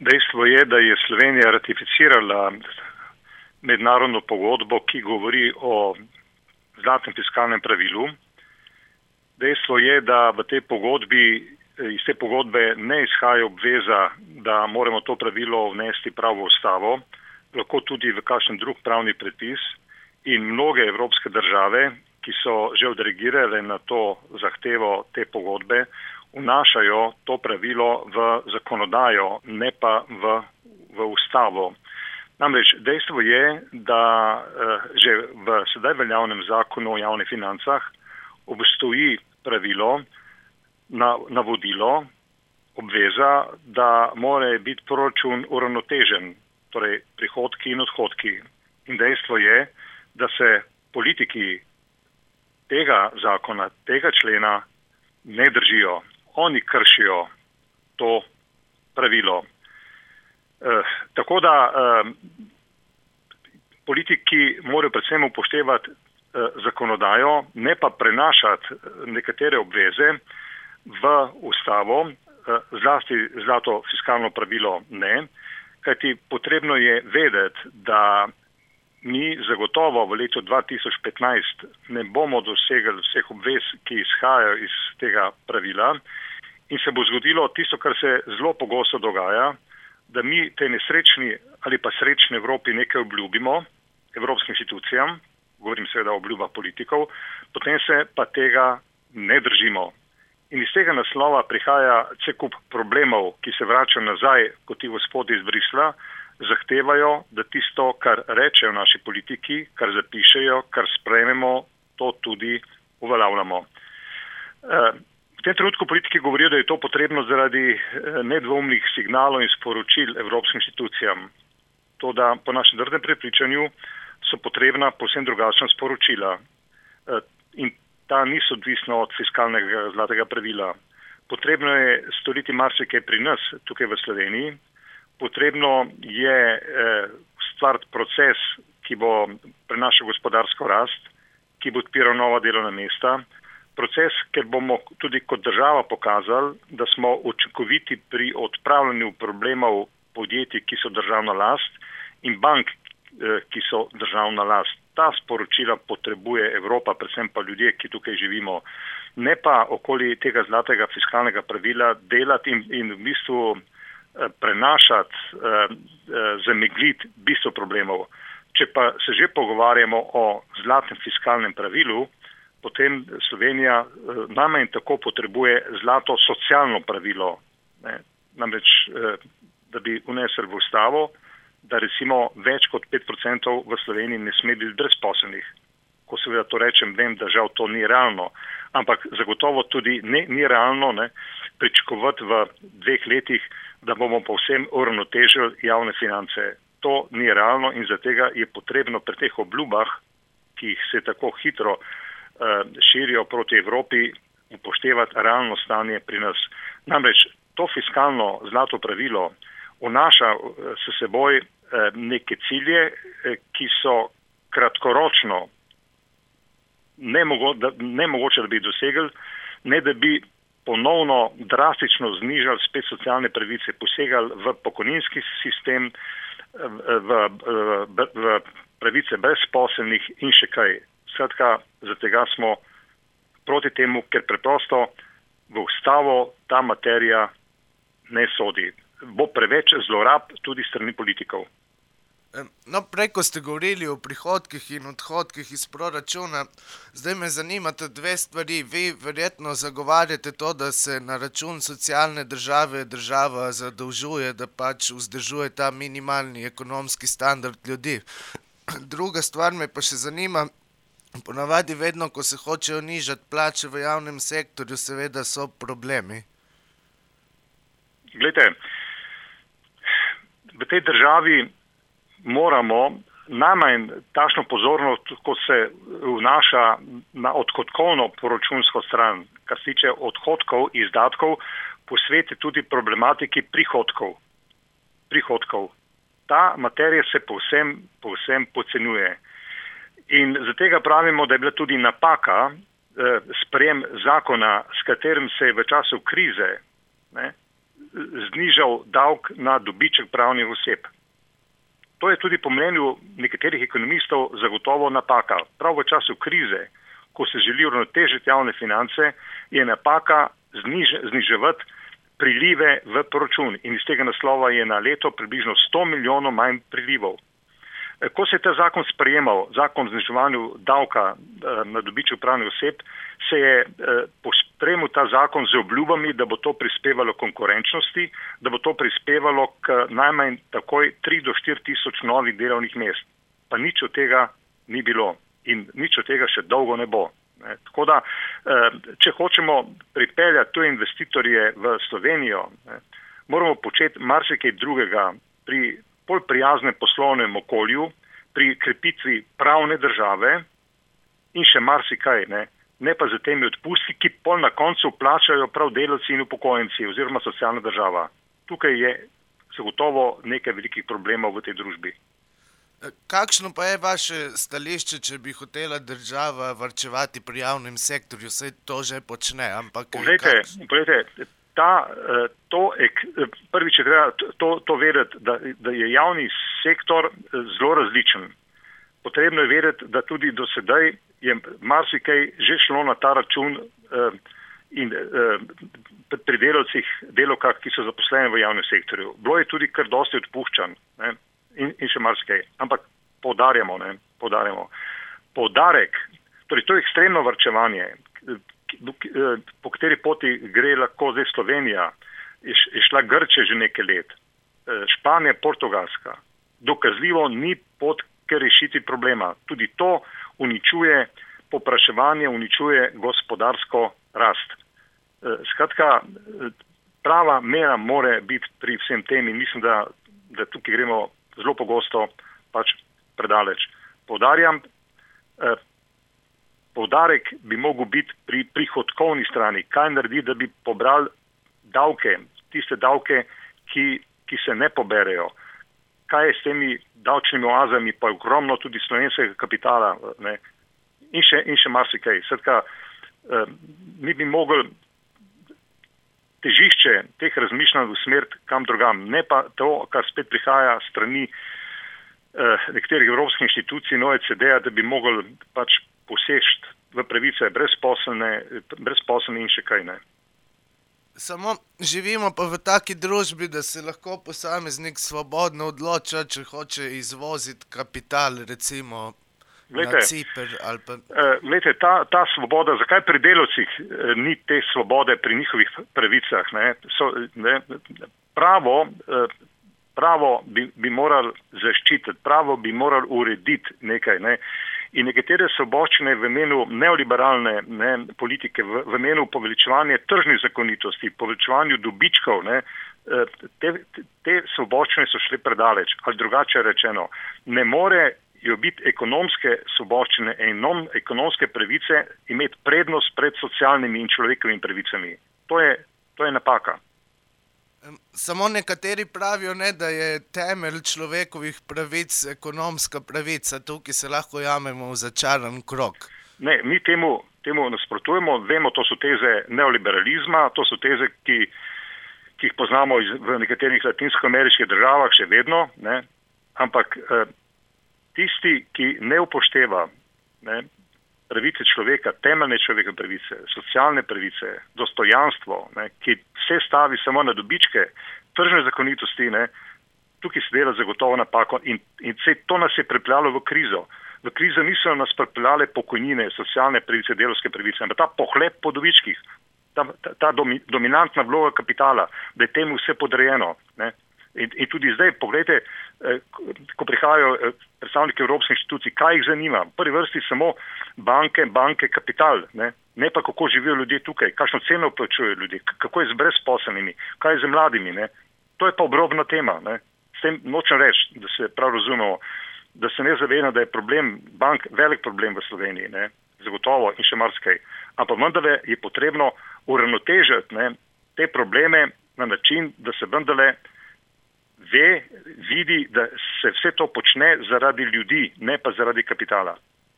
Dejstvo je, da je Slovenija ratificirala mednarodno pogodbo, ki govori o zlatem fiskalnem pravilu. Dejstvo je, da v tej pogodbi, iz te pogodbe ne izhaja obveza, da moramo to pravilo vnesti prav v ustavo, lahko tudi v kakšen drug pravni predpis in mnoge evropske države, ki so že odreagirale na to zahtevo te pogodbe, vnašajo to pravilo v zakonodajo, ne pa v, v ustavo. Namreč dejstvo je, da eh, že v sedaj veljavnem zakonu o javnih financah obstoji pravilo, na, navodilo, obveza, da mora biti proračun uravnotežen, torej prihodki in odhodki. In dejstvo je, da se politiki tega zakona, tega člena ne držijo. Oni kršijo to pravilo. Eh, tako da eh, politiki morajo predvsem upoštevati eh, zakonodajo, ne pa prenašati nekatere obveze v ustavo, eh, zlasti zlato fiskalno pravilo ne, kajti potrebno je vedeti, da mi zagotovo v letu 2015 ne bomo dosegli vseh obvez, ki izhajajo iz tega pravila in se bo zgodilo tisto, kar se zelo pogosto dogaja, da mi te nesrečni ali pa srečni Evropi nekaj obljubimo, evropskim institucijam, govorim seveda o obljubah politikov, potem se pa tega ne držimo. In iz tega naslova prihaja cel kup problemov, ki se vračajo nazaj, kot ti gospodi iz Brisla, zahtevajo, da tisto, kar rečejo naši politiki, kar zapišejo, kar sprejmemo, to tudi uveljavljamo. Tem trenutku politiki govorijo, da je to potrebno zaradi eh, nedvomnih signalov in sporočil evropskim institucijam. To, da po našem drdem prepričanju so potrebna posebno drugačna sporočila eh, in ta niso odvisna od fiskalnega zlatega pravila. Potrebno je storiti marsikaj pri nas, tukaj v Sloveniji, potrebno je eh, stvariti proces, ki bo prenašal gospodarsko rast, ki bo odpiral nova delovna mesta. Proces, ker bomo tudi kot država pokazali, da smo učinkoviti pri odpravljanju problemov podjetij, ki so državna last in bank, eh, ki so državna last. Ta sporočila potrebuje Evropa, predvsem pa ljudje, ki tukaj živimo. Ne pa okoli tega zlatega fiskalnega pravila delati in, in v bistvu Eh, prenašati, eh, zamegliti bistvo problemov. Če pa se že pogovarjamo o zlatem fiskalnem pravilu, potem Slovenija najmanj tako potrebuje zlato socialno pravilo. Ne. Namreč, da bi unesel v ustavo, da recimo več kot 5% v Sloveniji ne sme biti brezposobnih. Ko seveda to rečem, vem, da žal to ni realno, ampak zagotovo tudi ne, ni realno ne, pričakovati v dveh letih da bomo povsem uravnotežili javne finance. To ni realno in zato je potrebno pri teh obljubah, ki se tako hitro širijo proti Evropi, upoštevati realno stanje pri nas. Namreč to fiskalno zlato pravilo vnaša uh, s seboj uh, neke cilje, ki so kratkoročno nemogo, da, nemogoče, da bi dosegli, ne da bi ponovno drastično znižali spet socialne pravice, posegali v pokojninski sistem, v, v, v pravice brezposelnih in še kaj. Skratka, za tega smo proti temu, ker preprosto v ustavo ta materija ne sodi. Bo preveč zlorab tudi strani politikov. No, prej, ko ste govorili o prihodkih in odhodkih iz proračuna, zdaj me zanimata dve stvari. Vi verjetno zagovarjate to, da se na račun socialne države država zadolžuje, da pač vzdržuje ta minimalni ekonomski standard ljudi. Druga stvar me pa še zanima. Ponavadi, vedno, ko se hočejo nižati plače v javnem sektorju, seveda so problemi. Glede, v tej državi moramo najmanj takšno pozornost, ko se vnaša na odhodkovno poročunsko stran, kar se tiče odhodkov, izdatkov, posvetiti tudi problematiki prihodkov. prihodkov. Ta materija se povsem, povsem pocenjuje. In zato pravimo, da je bila tudi napaka eh, sprejem zakona, s katerim se je v času krize ne, znižal davek na dobiček pravnih oseb. To je tudi po mnenju nekaterih ekonomistov zagotovo napaka. Prav v času krize, ko se želi uravnotežiti javne finance, je napaka zniž, zniževati prilive v proračun in iz tega naslova je na leto približno 100 milijonov manj prilivov. Eh, ko se je ta zakon sprejemal, zakon o zniževanju davka eh, na dobiček pravnih oseb, se je eh, pospremil ta zakon z obljubami, da bo to prispevalo konkurenčnosti, da bo to prispevalo k najmanj takoj 3 do 4 tisoč novih delovnih mest. Pa nič od tega ni bilo in nič od tega še dolgo ne bo. Tako da, če hočemo pripeljati tu investitorje v Slovenijo, moramo početi marsikaj drugega pri bolj prijaznem poslovnem okolju, pri krepitvi pravne države in še marsikaj, ne, ne pa za temi odpusti, ki pol na koncu plačajo prav delavci in upokojenci oziroma socialna država. Tukaj je zagotovo nekaj velikih problemov v tej družbi. Kakšno pa je vaše stališče, če bi hotela država varčevati pri javnem sektorju? Vse to že počne, ampak. Poglejte, kakšno... poglejte, ta, eh, to, prvič je treba to, to vedeti, da, da je javni sektor eh, zelo različen. Potrebno je vedeti, da tudi do sedaj je marsikaj že šlo na ta račun eh, in pri delovcih, delovkah, ki so zaposleni v javnem sektorju. Bilo je tudi kar dosti odpuščan ne, in, in še marsikaj. Ampak podarjamo, ne, podarjamo. Podarek, torej to je ekstremno vrčevanje, Eh, po kateri poti gre lahko zdaj Slovenija, je šla Grče že nekaj let, eh, Španija, Portugalska. Dokazljivo ni pot, ker rešiti problema. Tudi to uničuje popraševanje, uničuje gospodarsko rast. Eh, skratka, prava mera more biti pri vsem tem in mislim, da, da tukaj gremo zelo pogosto pač predaleč. Podarjam, Povdarek bi mogel biti pri prihodkovni strani, kaj narediti, da bi pobrali davke, tiste davke, ki, ki se ne poberejo. Kaj je s temi davčnimi oazami, pa je ogromno tudi slovenskega kapitala ne? in še, in še marsikaj. Sredka, eh, mi bi mogli težišče teh razmišljanj usmeriti kam drugam, ne pa to, kar spet prihaja strani eh, nekaterih evropskih inštitucij in OECD-a, da bi mogli pač posežiti v pravice brezposelne in še kaj ne. Samo živimo pa v taki družbi, da se lahko posameznik svobodno odloča, če hoče izvoziti kapital, recimo Glede, na Cipr. Pa... Glede, eh, ta, ta svoboda, zakaj pri delovcih eh, ni te svobode pri njihovih pravicah? Ne? So, ne? Pravo, eh, pravo bi, bi morali zaščititi, pravo bi morali urediti nekaj. Ne? In nekatere soboščine v imenu neoliberalne ne, politike, v, v imenu poveličevanja tržnih zakonitosti, poveličevanju dobičkov, ne, eh, te, te soboščine so šle predaleč. Ali drugače rečeno, ne more jo biti ekonomske soboščine in non ekonomske pravice imeti prednost pred socialnimi in človekovimi pravicami. To je, to je napaka. Samo nekateri pravijo, ne, da je temelj človekovih pravic ekonomska pravica, tukaj se lahko jamemo v začaran krok. Ne, mi temu, temu nasprotujemo, vemo, to so teze neoliberalizma, to so teze, ki, ki jih poznamo iz, v nekaterih latinsko-ameriških državah še vedno, ne, ampak eh, tisti, ki ne upošteva ne, pravice človeka, temeljne človekove pravice, socialne pravice, dostojanstvo, ne, ki vse stavi samo na dobičke, tržne zakonitosti, ne, tukaj se dela zagotovo napako in, in vse to nas je pripeljalo v krizo. V krizo niso nas pripeljale pokojnine, socialne pravice, delovske pravice, ampak ta pohlep po dobičkih, ta, ta, ta domi, dominantna vloga kapitala, da je temu vse podrejeno. Ne. In, in tudi zdaj, pogledajte, eh, ko prihajajo eh, predstavniki evropskih inštitucij, kaj jih zanima. V prvi vrsti samo banke, banke, kapital, ne, ne pa kako živijo ljudje tukaj, kakšno ceno plačujejo ljudje, kako je z brezposelnimi, kaj je z mladimi. Ne. To je pa obrobna tema. Ne. S tem nočem reči, da se prav razumemo, da se ne zavedam, da je problem bank velik problem v Sloveniji, ne. zagotovo in še marsikaj. Ampak vendarle je potrebno uravnotežiti te probleme na način, da se vendarle ve, vidi, da se vse to počne zaradi ljudi, ne pa zaradi kapitala.